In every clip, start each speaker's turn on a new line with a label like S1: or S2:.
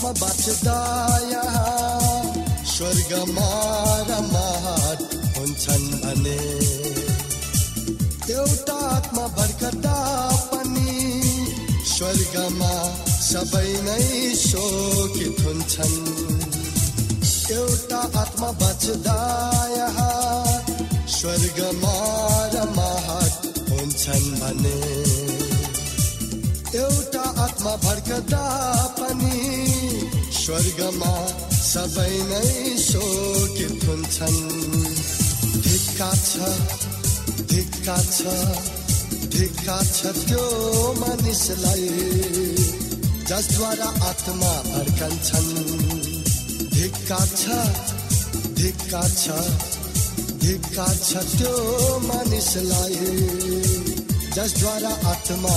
S1: आत्मा बाँच्दा स्वर्गमा रमाट हुन्छन् भने। एउटा आत्मा भर्खदा पनि स्वर्गमा सबै नै शोकित हुन्छन्। एउटा आत्मा बाँच्दा स्वर्गमा रमाट हुन्छन् भने। एउटा आत्मा भर्खदा पनि स्वर्गमा सबै नै शोकित हुन्छन् धिक्का छ धिक्का छ धिक्का छ त्यो मानिसलाई। जसद्वारा आत्मा भर्कन्छन् धिक्का छ धिक्का छ धिक्का छ त्यो मानिसलाई। जसद्वारा आत्मा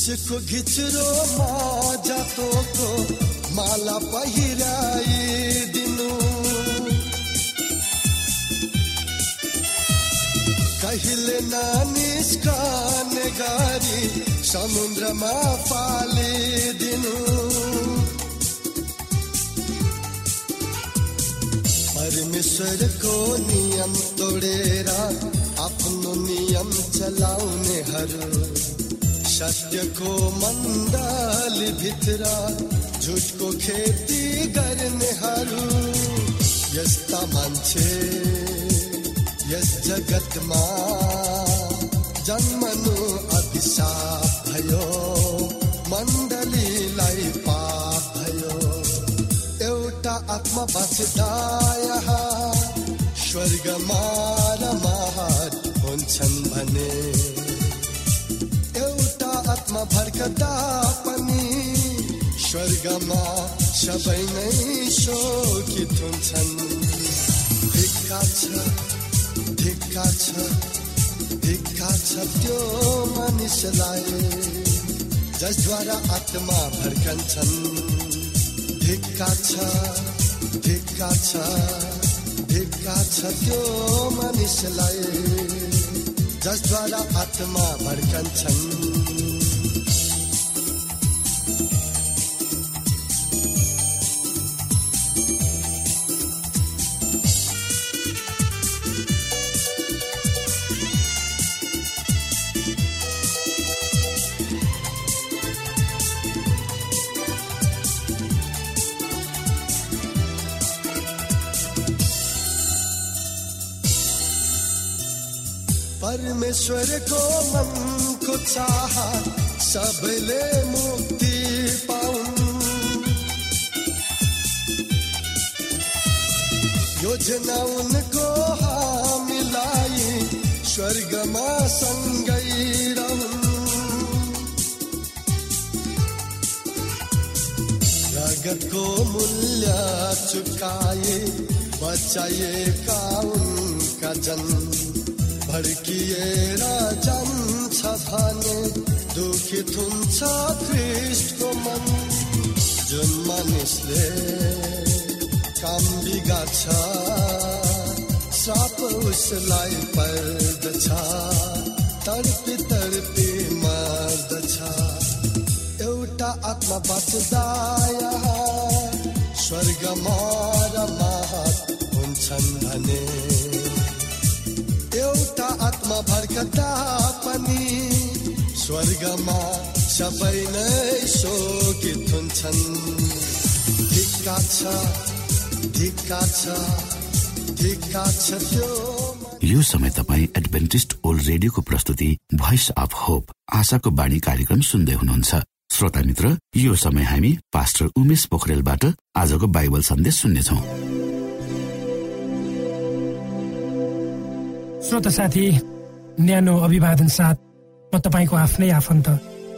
S1: भड्कन्छन् उसको घिच्रोमा जातोको माला पहिराइदिनु कहिले नानिस्कने गरी समुद्रमा पालिदिनु परमेश्वरको नियम तोडेर आफ्नो नियम चलाउनेहरू सत्यको मण्डल भित्र झुटको खेती गर्नेहरू। यस्ता मान्छे यस जगतमा जन्मनु अभिशाप भयो। मण्डलीलाई पाप भयो। एउटा आत्मा बाँच्दा स्वर्गमा रमाहट हुन्छन् भने आत्मा भर्कदा पनि स्वर्गमा सबै नै शोकित हुन्छन्। धिक्का छ धिक्का छ छ त्यो मानिसलाई जसद्वारा आत्मा भड्कन्छन् भिक्का छ भिक्का छ भिक्का छ त्यो मानिसलाई जसद्वारा आत्मा परमेश्वर को मन को सब सबले मुक्ति पाऊँ। योजना उनको हा मिलाई स्वर्गमा सँगै रगत को मूल्य चुकाए बचाएका उनका जन्म। भड्किएर जान्छ भने दुखित हुन्छ ख्रिस्टको मन। जुन मानिसले काम बिगार्छ श्राप उसलाई पर्दछ तर्पी तर्पी मर्दछ। एउटा आत्मा बच्दा स्वर्गमा र महत हुन्छन् भने आत्मा भर्कता पनि स्वर्गमा सबै नै शोकित हुन्छन्। धिक्का छ धिक्का छ धिक्का छ त्यो
S2: यो समय तपाईँ एडभेन्टिस्ट ओल्ड रेडियोको प्रस्तुति भोइस अफ होप आशाको बाणी कार्यक्रम सुन्दै हुनुहुन्छ। श्रोता मित्र यो समय हामी पास्टर उमेश पोखरेलबाट आजको बाइबल सन्देश सुन्नेछौ।
S3: श्रोता साथी न्यानो अभिवादन साथ म तपाईँको आफ्नै आफन्त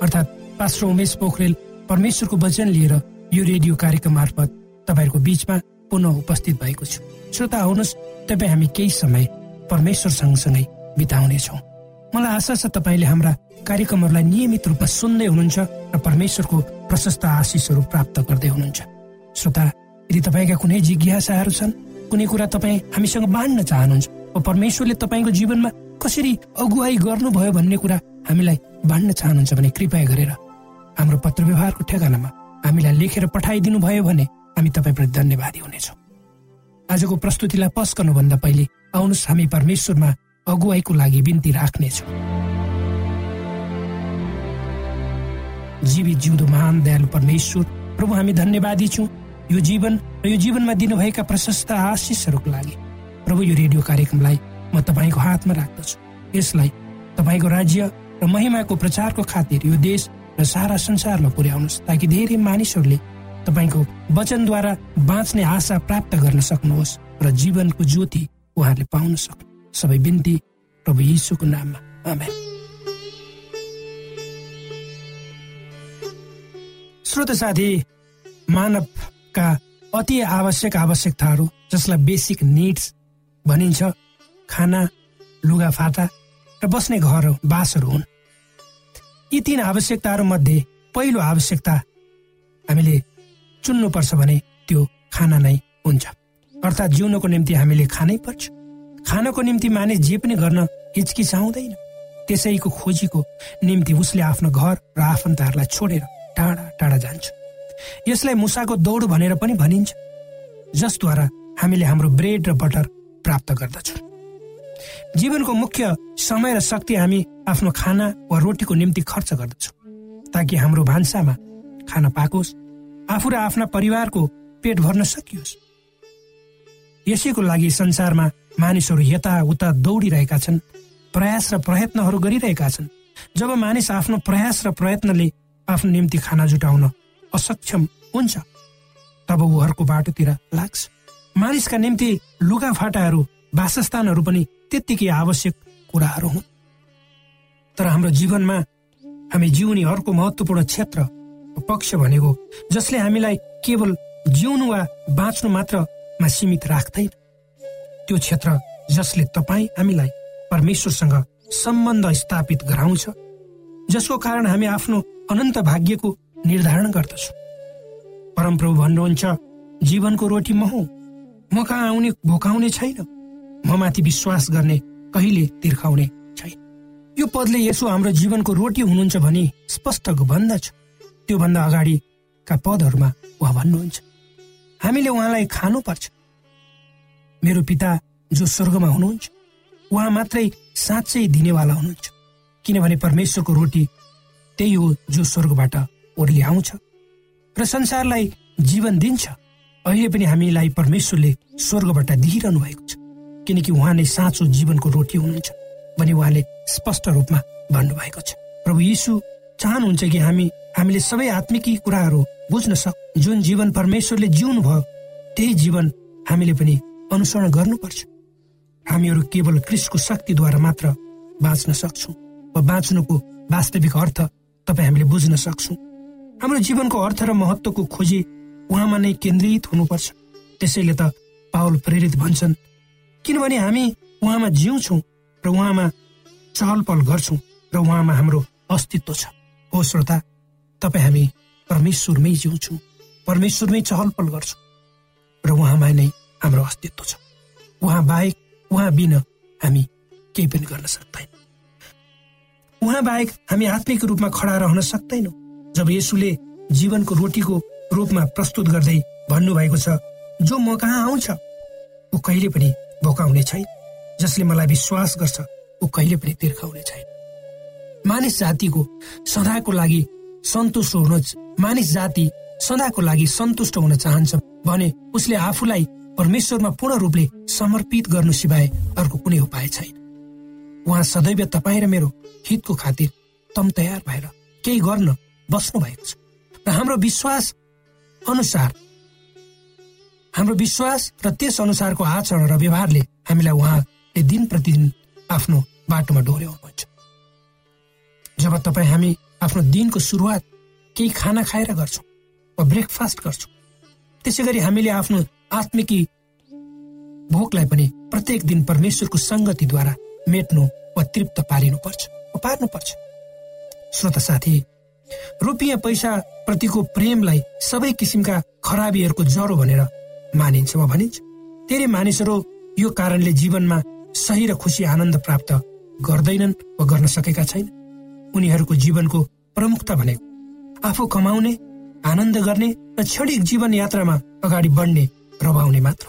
S3: अर्थात् पास्टर उमेश पोखरेल परमेश्वरको वचन लिएर यो रेडियो कार्यक्रम मार्फत तपाईँहरूको बीचमा पुनः उपस्थित भएको छु। श्रोता आउनुहोस्। तपाईँ हामी केही समय परमेश्वर सँगसँगै बिताउनेछौँ। मलाई आशा छ तपाईँले हाम्रा कार्यक्रमहरूलाई नियमित रूपमा सुन्दै हुनुहुन्छ र परमेश्वरको प्रशस्त आशिषहरू प्राप्त गर्दै हुनुहुन्छ। श्रोता यदि तपाईँका कुनै जिज्ञासाहरू छन् कुनै कुरा तपाईँ हामीसँग बाँड्न चाहनुहुन्छ वा परमेश्वरले तपाईँको जीवनमा कसरी अगुवाई गर्नुभयो भन्ने कुरा हामीलाई बाँड्न चाहनुहुन्छ भने कृपया गरेर हाम्रो पत्र व्यवहारको ठेगानामा हामीलाई लेखेर पठाइदिनु भयो भने हामी तपाईँप्रति धन्यवादी हुनेछौँ। आजको प्रस्तुतिलाई पस गर्नुभन्दा पहिले आउनुहोस् हामी परमेश्वरमा अगुवाईको लागि बिन्ती राख्नेछौँ। जीवित जिउँदो महान दयालु परमेश्वर प्रभु हामी धन्यवादी छौँ। यो जीवन र यो जीवनमा दिनुभएका प्रशस्त आशिषहरूको लागि प्रभु यो रेडियो कार्यक्रमलाई म तपाईँको हातमा राख्दछु। यसलाई तपाईँको राज्य र महिमाको प्रचारको खातिर यो देश र सारा संसारमा पुर्याउनुहोस् ताकि धेरै मानिसहरूले तपाईँको वचनद्वारा बाँच्ने आशा प्राप्त गर्न सक्नुहोस् र जीवनको ज्योति उहाँहरूले पाउन सक्नु। सबै बिन्ती प्रभु यीशुको नाममा। आमेन। श्रोत साथी मानवका अति आवश्यक आवश्यकताहरू जसलाई बेसिक निड्स भनिन्छ खाना लुगाफाटा र बस्ने घर बासहरू हुन्। यी तीन आवश्यकताहरू मध्ये पहिलो आवश्यकता हामीले चुन्नुपर्छ भने त्यो खाना नै हुन्छ। अर्थात् जिउनको निम्ति हामीले खानै पर्छ। खानको निम्ति मानिस जे पनि गर्न हिचकिचाउँदैन। त्यसैको खोजीको निम्ति उसले आफ्नो घर र आफन्तहरूलाई छोडेर टाढा टाढा जान्छ। यसलाई मुसाको दौड भनेर पनि भनिन्छ जसद्वारा हामीले हाम्रो ब्रेड र बटर प्राप्त गर्दछौँ। जीवनको मुख्य समय र शक्ति हामी आफ्नो खाना वा रोटीको निम्ति खर्च गर्दछौँ ताकि हाम्रो भान्सामा खाना पाकोस् आफू र आफ्ना परिवारको पेट भर्न सकियोस्। यसैको लागि संसारमा मानिसहरू यताउता दौडिरहेका छन् प्रयास र प्रयत्नहरू गरिरहेका छन्। जब मानिस आफ्नो प्रयास र प्रयत्नले आफ्नो निम्ति खाना जुटाउन असक्षम हुन्छ तब ऊ अर्को बाटोतिर लाग्छ। मानिसका निम्ति लुगाफाटाहरू वासस्थानहरू पनि त्यत्तिकै आवश्यक कुराहरू हुन्। तर हाम्रो जीवनमा हामी जिउने अर्को महत्वपूर्ण क्षेत्र पक्ष भनेको जसले हामीलाई केवल जिउनु वा बाँच्नु मात्रमा सीमित राख्दैन। त्यो क्षेत्र जसले तपाईँ हामीलाई परमेश्वरसँग सम्बन्ध स्थापित गराउँछ जसको कारण हामी आफ्नो अनन्त भाग्यको निर्धारण गर्दछौँ। परमप्रभु भन्नुहुन्छ जीवनको रोटी म हुँ म कहाँ आउने भोकाउने छैन। म माथि विश्वास गर्ने कहिले तिर्खाउने छैन। यो पदले यसो हाम्रो जीवनको रोटी हुनुहुन्छ भनी स्पष्ट भन्दछ। त्योभन्दा अगाडिका पदहरूमा उहाँ भन्नुहुन्छ हामीले उहाँलाई खानुपर्छ। मेरो पिता जो स्वर्गमा हुनुहुन्छ उहाँ मात्रै साँच्चै दिनेवाला हुनुहुन्छ। किनभने परमेश्वरको रोटी त्यही हो जो स्वर्गबाट ओर्ली आउँछ र संसारलाई जीवन दिन्छ। अहिले पनि हामीलाई परमेश्वरले स्वर्गबाट दिइरहनु भएको छ। किनकि उहाँ नै साँचो जीवनको रोटी हुनुहुन्छ भने उहाँले स्पष्ट रूपमा भन्नुभएको छ। प्रभु यीशु चाहनुहुन्छ कि हामी हामीले सबै आत्मिकी कुराहरू बुझ्न सक जुन जीवन परमेश्वरले जिउनु भयो त्यही जीवन हामीले पनि अनुसरण गर्नुपर्छ। हामीहरू केवल क्रिस्टको शक्तिद्वारा मात्र बाँच्न सक्छौँ वा बाँच्नुको वास्तविक अर्थ तपाईँ हामीले बुझ्न सक्छौँ। हाम्रो जीवनको अर्थ र महत्वको खोजी उहाँमा नै केन्द्रित हुनुपर्छ। त्यसैले त पावल प्रेरित भन्छन् किनभने हामी उहाँमा जिउँछौँ र उहाँमा चहल पहल गर्छौँ र उहाँमा हाम्रो अस्तित्व छ। हो श्रोता तपाईँ हामी परमेश्वरमै जिउँछौँ परमेश्वरमै चहल पहल गर्छौँ र उहाँमा नै हाम्रो अस्तित्व छ। उहाँ बाहेक उहाँ बिना हामी केही पनि गर्न सक्दैन उहाँ बाहेक हामी आत्मिक रूपमा खडा रहन सक्दैनौँ जब यसुले जीवनको रोटीको रूपमा प्रस्तुत गर्दै भन्नुभएको छ जो म कहाँ आउँछ ऊ कहिले पनि भोकाउने छैन जसले मलाई विश्वास गर्छ ऊ कहिले पनि तिर्खाउने छैन। मानिस जातिको सदाको लागि सन्तुष्ट हुन मानिस जाति सदाको लागि सन्तुष्ट हुन चाहन्छ भने उसले आफूलाई परमेश्वरमा पूर्ण रूपले समर्पित गर्नु सिवाय अर्को कुनै उपाय छैन। उहाँ सदैव तपाईँ र मेरो हितको खातिर तम तयार भएर केही गर्न बस्नु भएको छ। र हाम्रो विश्वास अनुसार हाम्रो विश्वास र त्यस अनुसारको आचरण र व्यवहारले हामीलाई उहाँले दिन प्रतिदिन आफ्नो बाटोमा डोर्याउनुहुन्छ जब तपाईँ हामी आफ्नो दिनको सुरुवात केही खाना खाएर गर्छौँ वा ब्रेकफास्ट गर्छौँ त्यसै गरी हामीले आफ्नो आत्मिकी भोकलाई पनि प्रत्येक दिन परमेश्वरको सङ्गतिद्वारा मेट्नु वा तृप्त पारिनु पर्छ वा पर्छ श्रोता साथी रुपियाँ पैसा प्रतिको प्रेमलाई सबै किसिमका खराबीहरूको जरो भनेर मानिन्छ। वा भनिन्छ धेरै मानिसहरू यो कारणले जीवनमा सही र खुसी आनन्द प्राप्त गर्दैनन् वा गर्न सकेका छैन। उनीहरूको जीवनको प्रमुखता भनेको आफू कमाउने आनन्द गर्ने र क्षणिक जीवन यात्रामा अगाडि बढ्ने रमाउने मात्र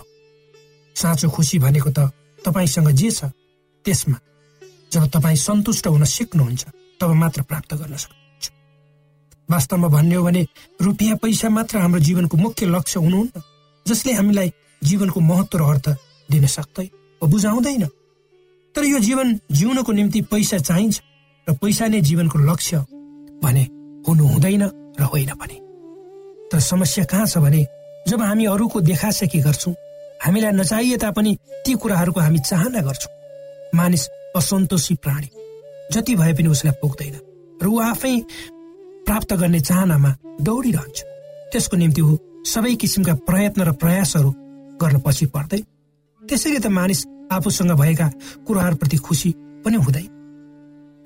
S3: साँचो खुसी भनेको त तपाईँसँग जे छ त्यसमा। जब तपाईँ सन्तुष्ट हुन सिक्नुहुन्छ तब मात्र प्राप्त गर्न सक्नुहुन्छ। वास्तवमा भन्ने हो भने रुपियाँ पैसा मात्र हाम्रो जीवनको मुख्य लक्ष्य हुनुहुन्न। जसले हामीलाई जीवनको महत्व र अर्थ दिन सक्दै वा बुझाउँदैन। तर यो जीवन जिउनको निम्ति पैसा चाहिन्छ र पैसा नै जीवनको लक्ष्य भने हुनु हुँदैन र होइन पनि। तर समस्या कहाँ छ भने जब हामी अरूको देखासेकी गर्छौँ हामीलाई नचाहिए तापनि ती कुराहरूको हामी चाहना गर्छौँ। मानिस असन्तोषी प्राणी जति भए पनि उसलाई पुग्दैन। र ऊ आफै प्राप्त गर्ने चाहनामा दौडिरहन्छ। त्यसको निम्ति ऊ सबै किसिमका प्रयत्न र प्रयासहरू गर्न पछि पर्दै त्यसैले त मानिस आफूसँग भएका कुराहरूप्रति खुसी पनि हुँदैन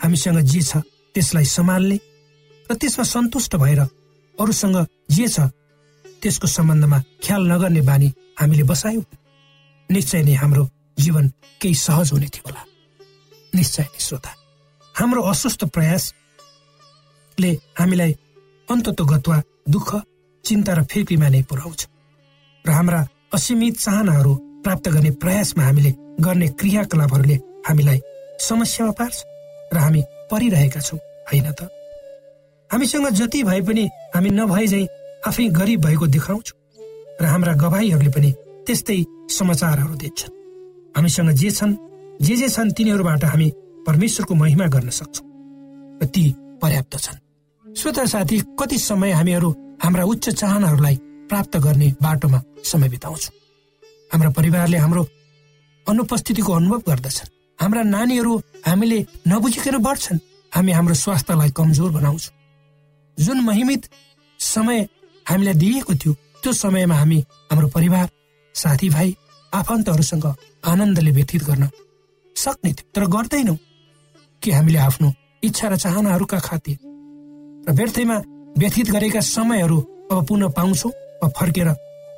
S3: हामीसँग जे छ त्यसलाई सम्हाल्ने र त्यसमा सन्तुष्ट भएर अरूसँग जे छ त्यसको सम्बन्धमा ख्याल नगर्ने बानी हामीले बसायौँ। निश्चय नै हाम्रो जीवन केही सहज हुने थियो होला। निश्चय नै श्रोता हाम्रो अस्वस्थ प्रयासले हामीलाई अन्तत्व गत्वा दुःख चिन्ता र फिर्कीमा नै पुर्याउँछ। र हाम्रा असीमित चाहनाहरू प्राप्त गर्ने प्रयासमा हामीले गर्ने क्रियाकलापहरूले हामीलाई समस्यामा पार्छ र हामी परिरहेका छौँ होइन त? हामीसँग जति भए पनि हामी नभए झै आफै गरिब भएको देखाउँछौँ र हाम्रा गवाईहरूले पनि त्यस्तै समाचारहरू दिन्छन् हामीसँग जे छन् जे जे छन् तिनीहरूबाट हामी परमेश्वरको महिमा गर्न सक्छौँ र ती पर्याप्त छन्। श्रोता साथी कति समय हामीहरू हाम्रा उच्च चाहनाहरूलाई प्राप्त गर्ने बाटोमा समय बिताउँछौँ। हाम्रा परिवारले हाम्रो अनुपस्थितिको अनुभव गर्दछन्। हाम्रा नानीहरू हामीले नबुझिकन बढ्छन्। हामी हाम्रो स्वास्थ्यलाई कमजोर बनाउँछौँ। जुन महिमित समय हामीलाई दिएको थियो त्यो समयमा हामी हाम्रो परिवार साथीभाइ आफन्तहरूसँग आनन्दले व्यतीत गर्न सक्ने थियो। तर गर्दैनौँ कि हामीले आफ्नो इच्छा र चाहनाहरूका खातिर र व्यर्थैमा व्यथित गरेका समयहरू अब पुनः पाउँछौ वा फर्केर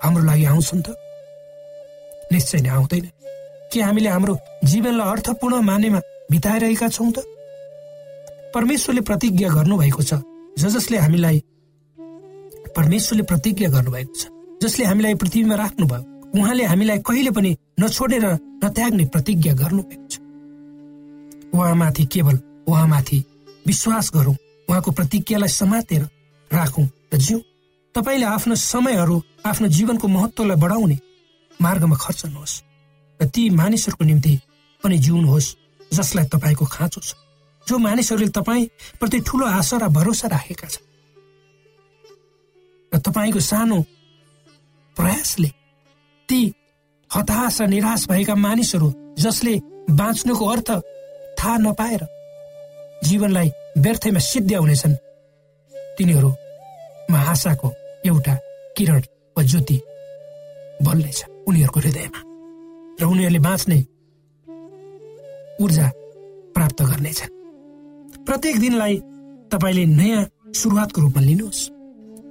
S3: हाम्रो लागि आउँछन् त? निश्चय नै आउँदैन। कि हामीले हाम्रो जीवनलाई अर्थपूर्ण मानेमा बिताइरहेका छौँ त? परमेश्वरले प्रतिज्ञा गर्नुभएको छ ज जसले हामीलाई परमेश्वरले प्रतिज्ञा गर्नुभएको छ जसले हामीलाई पृथ्वीमा राख्नुभयो उहाँले हामीलाई कहिले पनि नछोडेर नत्याग्ने प्रतिज्ञा गर्नुभएको छ। उहाँमाथि केवल उहाँमाथि विश्वास गरौँ उहाँको प्रतिज्ञालाई समातेर राखौँ र जिउ। तपाईँले आफ्नो समयहरू आफ्नो जीवनको महत्वलाई बढाउने मार्गमा खर्चनुहोस् र ती मानिसहरूको निम्ति पनि जिउनुहोस् जसलाई तपाईँको खाँचो छ। जो मानिसहरूले तपाईँ प्रति ठुलो आशा र भरोसा राखेका छन्। र तपाईँको सानो प्रयासले ती हताश र निराश भएका मानिसहरू जसले बाँच्नुको अर्थ थाहा नपाएर जीवनलाई व्यर्थैमा सिद्ध्याउनेछन् तिनीहरूमा आशाको एउटा किरण वा ज्योति बल्नेछ उनीहरूको हृदयमा र उनीहरूले बाँच्ने ऊर्जा प्राप्त गर्नेछन्। प्रत्येक दिनलाई तपाईँले नयाँ सुरुवातको रूपमा लिनुहोस्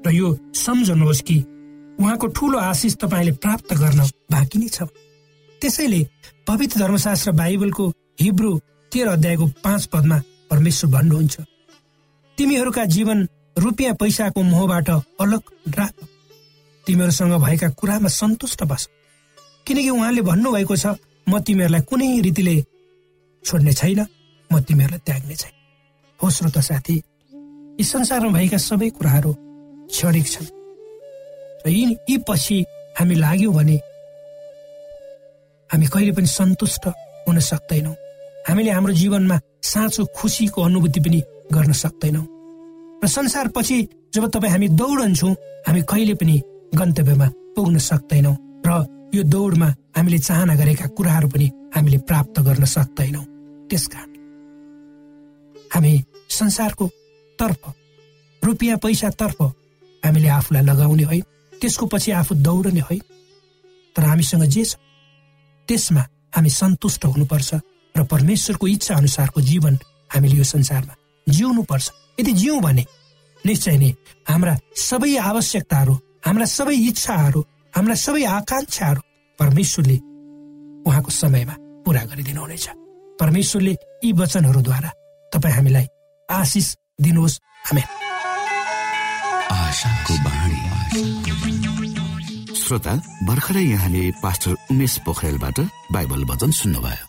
S3: र यो सम्झनुहोस् कि उहाँको ठुलो आशिष तपाईँले प्राप्त गर्न बाँकी नै छ। त्यसैले पवित्र धर्मशास्त्र बाइबलको हिब्रू तेह्र अध्यायको पाँच पदमा परमेश्वर भन्नुहुन्छ तिमीहरूका जीवन रुपियाँ पैसाको मोहबाट अलग राख तिमीहरूसँग भएका कुरामा सन्तुष्ट बस। किनकि उहाँले भन्नुभएको छ म तिमीहरूलाई कुनै रीतिले छोड्ने छैन म तिमीहरूलाई त्याग्ने छैन। हो श्रोत साथी यी संसारमा भएका सबै कुराहरू क्षणिक छन्। र यी यी पछि हामी लाग्यौँ भने हामी कहिले पनि सन्तुष्ट हुन सक्दैनौँ। हामीले हाम्रो जीवनमा साँचो खुसीको अनुभूति पनि गर्न सक्दैनौँ। र संसार पछि जब तपाईँ हामी दौडन्छौँ हामी कहिले पनि गन्तव्यमा पुग्न सक्दैनौँ र यो दौडमा हामीले चाहना गरेका कुराहरू पनि हामीले प्राप्त गर्न सक्दैनौँ। त्यसकारण हामी संसारको तर्फ रुपियाँ पैसातर्फ हामीले आफूलाई लगाउने है त्यसको पछि आफू दौडने है तर हामीसँग जे छ त्यसमा हामी सन्तुष्ट हुनुपर्छ र परमेश्वरको इच्छा अनुसारको जीवन हामीले यो संसारमा जिउनु पर्छ यदि जिउँ भने निश्चय नै हाम्रा सबै आवश्यकताहरू हाम्रा सबै इच्छाहरू हाम्रा सबै आकांक्षाहरू परमेश्वरले उहाँको समयमा पुरा गरिदिनुहुनेछ। परमेश्वरले यी वचनहरूद्वारा तपाईँ हामीलाई आशिष दिनुहोस्। हामी
S2: श्रोता भर्खरै यहाँले पास्टर उमेश पोखरेलबाट बाइबल वचन सुन्नुभयो।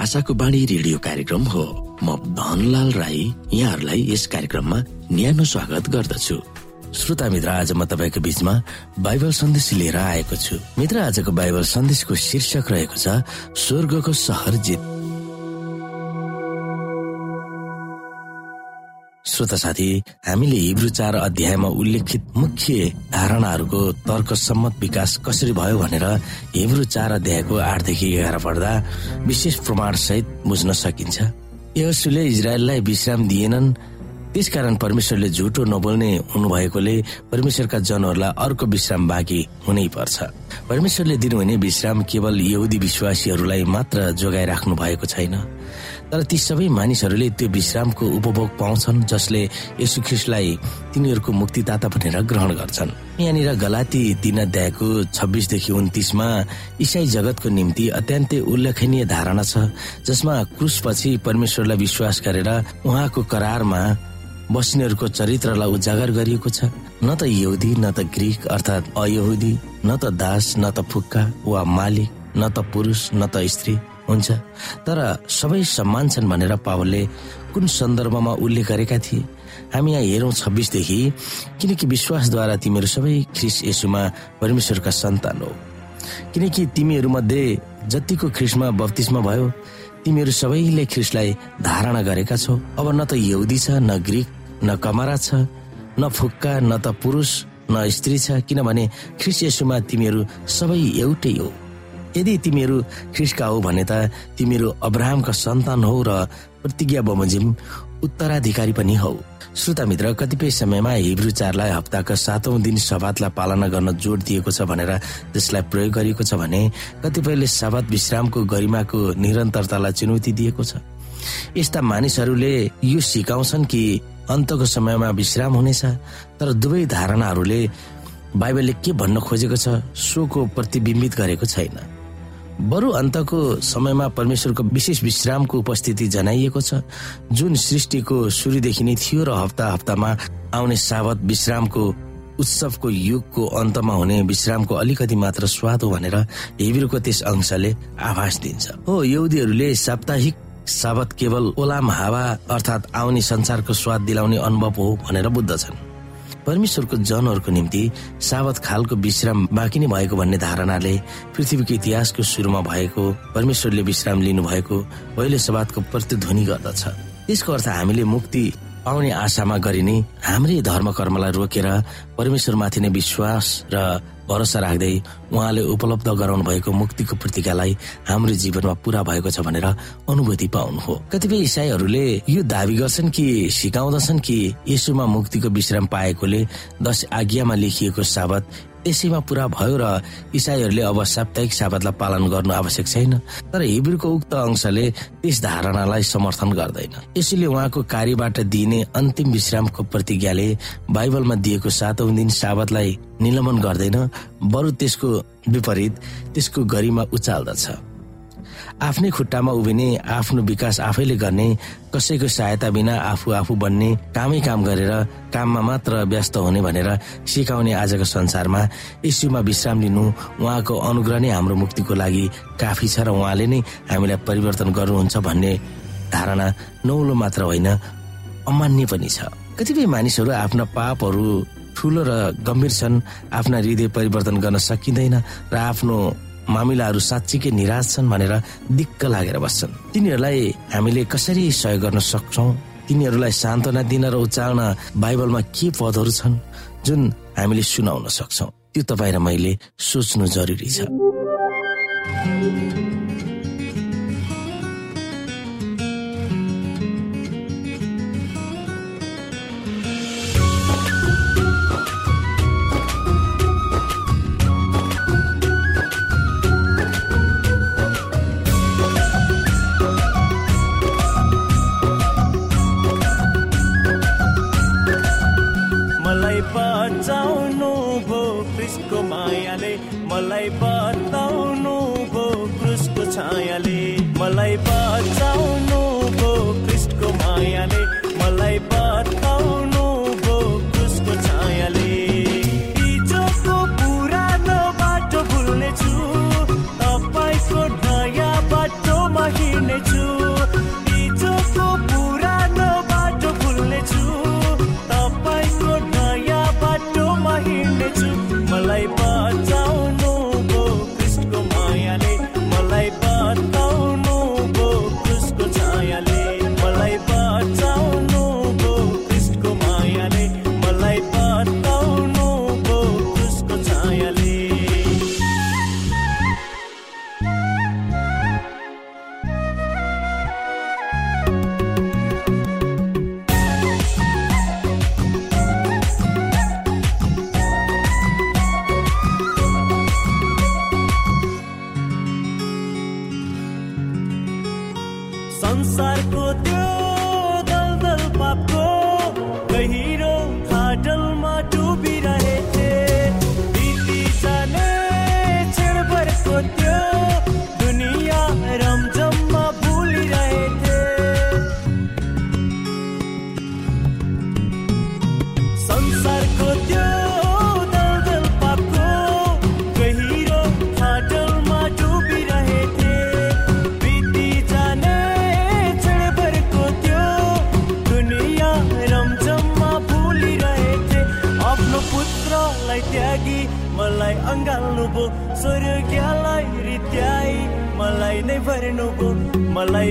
S4: आशाको बाणी रेडियो कार्यक्रम हो। म धनलाल राई यहाँहरूलाई यस कार्यक्रममा न्यानो स्वागत गर्दछु। श्रोता मित्र आज म तपाईँको बिचमा बाइबल सन्देश लिएर आएको छु। मित्र आजको बाइबल सन्देशको शीर्षक रहेको छ स्वर्गको सहर जित श्रोता साथी हामीले हिब्रू चार अध्यायमा उल्लेखित मुख्य धारणाहरूको तर्क सम्मत विकास कसरी भयो भनेर हिब्रू चार अध्यायको आठदेखि एघार पढ्दा विशेष प्रमाण सहित बुझ्न सकिन्छ। यसुले इजरायललाई विश्राम दिएनन्। त्यसकारण परमेश्वरले झुटो नबोल्ने हुनुभएकोले परमेश्वरका जनहरूलाई अर्को विश्राम बाँकी हुनै पर्छ। परमेश्वरले दिनुहुने विश्राम केवल यहुदी विश्वासीहरूलाई मात्र जोगाइराख्नु भएको छैन। तर ती सबै मानिसहरूले त्यो विश्रामको उपभोग पाउँछन् जसले यसु ख्रिस्टलाई तिनीहरूको मुक्तिदाता भनेर ग्रहण गर्छन्। यहाँनिर गलाती तीन अध्यायको छब्बिसदेखि उन्तिसमा इसाई जगतको निम्ति अत्यन्तै उल्लेखनीय धारणा छ जसमा क्रुसपछि परमेश्वरलाई विश्वास गरेर उहाँको करारमा बस्नेहरूको चरित्रलाई उजागर गरिएको छ। न त यहुदी न त ग्रिक अर्थात् अयहुदी न त दास न त फुक्का वा मालिक न त पुरुष न त स्त्री। हुन्छ। तर सबै सम्मान छन् भनेर पावलले कुन सन्दर्भमा उल्लेख गरेका थिए? हामी यहाँ हेरौँ छब्बिसदेखि किनकि विश्वासद्वारा तिमीहरू सबै ख्रिस यसुमा परमेश्वरका सन्तान हो। किनकि तिमीहरूमध्ये जतिको ख्रिसमा बत्तिसमा भयो तिमीहरू सबैले ख्रिसलाई धारणा गरेका छौ। अब न त यहुदी छ न ग्रिक न कमरा छ न फुक्का न त पुरुष न स्त्री छ किनभने ख्रिस यसुमा तिमीहरू सबै एउटै हो। यदि तिमीहरू ख्रिस्टका हो भने त तिमीहरू अब्राहमका सन्तान हौ र प्रतिज्ञा बमोजिम उत्तराधिकारी पनि हौ। श्रोता मित्र कतिपय समयमा हिब्रू चारलाई हप्ताका सातौं दिन सवातलाई पालना गर्न जोड दिएको छ भनेर त्यसलाई प्रयोग गरिएको छ भने कतिपयले सवात विश्रामको गरिमाको निरन्तरतालाई चुनौती दिएको छ। यस्ता मानिसहरूले यो सिकाउँछन् कि अन्तको समयमा विश्राम हुनेछ तर दुवै धारणाहरूले बाइबलले के भन्न खोजेको छ सोको प्रतिबिम्बित गरेको छैन। बरु अन्तको समयमा परमेश्वरको विशेष विश्रामको उपस्थिति जनाइएको छ। जुन सृष्टिको सुरुदेखि नै थियो र हप्ता हप्तामा आउने सावत विश्रामको उत्सवको युगको अन्तमा हुने विश्रामको अलिकति मात्र स्वाद हो भनेर हिब्रूको त्यस अंशले आभास दिन्छ। हो यहुदीहरूले साप्ताहिक साबत केवल ओलाम हावा अर्थात् आउने संसारको स्वाद दिलाउने अनुभव हो भनेर बुझ्दछन् परमेश्वरको जनहरूको निम्ति सावत खालको विश्राम बाँकी नै भएको भन्ने धारणाले पृथ्वीको इतिहासको सुरुमा भएको परमेश्वरले विश्राम लिनु भएको पहिलो सवादको प्रतिध्वनि गर्दछ। त्यसको अर्थ हामीले मुक्ति पाउने आशामा गरिने हाम्रै धर्म कर्मलाई रोकेर परमेश्वरमाथि नै विश्वास र भरोसा राख्दै उहाँले उपलब्ध गराउनु भएको मुक्तिको प्रतिकालाई हाम्रो जीवनमा पूरा भएको छ भनेर अनुभूति पाउनु हो कतिपय इसाईहरूले यो दावी गर्छन् कि सिकाउँदछन् कि यसुमा मुक्तिको विश्राम पाएकोले दश आज्ञामा लेखिएको साबत त्यसैमा पुरा भयो र इसाईहरूले अब साप्ताहिक साबतलाई पालन गर्नु आवश्यक छैन। तर हिब्रूको उक्त अंशले त्यस धारणालाई समर्थन गर्दैन। यसैले उहाँको कार्यबाट दिइने अन्तिम विश्रामको प्रतिज्ञाले बाइबलमा दिएको सातौं दिन साबतलाई निलम्बन गर्दैन बरु त्यसको विपरीत त्यसको गरिमा उचाल्दछ। आफ्नै खुट्टामा उभिने आफ्नो विकास आफैले गर्ने कसैको सहायता बिना आफू आफू बन्ने कामै काम गरेर काममा मात्र व्यस्त हुने भनेर सिकाउने आजको संसारमा यीशुमा विश्राम लिनु उहाँको अनुग्रह नै हाम्रो मुक्तिको लागि काफी छ र उहाँले नै हामीलाई परिवर्तन गर्नुहुन्छ भन्ने धारणा नौलो मात्र होइन अमान्य पनि छ। कतिपय मानिसहरू आफ्ना पापहरू ठुलो र गम्भीर छन् आफ्ना हृदय परिवर्तन गर्न सकिँदैन र आफ्नो मामिलाहरू साँच्चीकै निराश छन् भनेर दिक्क लागेर बस्छन्। तिनीहरूलाई हामीले कसरी सहयोग गर्न सक्छौ? तिनीहरूलाई सान्त्वना दिन र उचाल्न बाइबलमा के पदहरू छन् जुन हामीले सुनाउन सक्छौ? त्यो तपाईँ र मैले सोच्नु जरुरी छ।
S5: paper. त्यागी मलाई अँगाल्नु भो स्वर्गलाई रित्याई मलाई नै भर्नु भो मलाई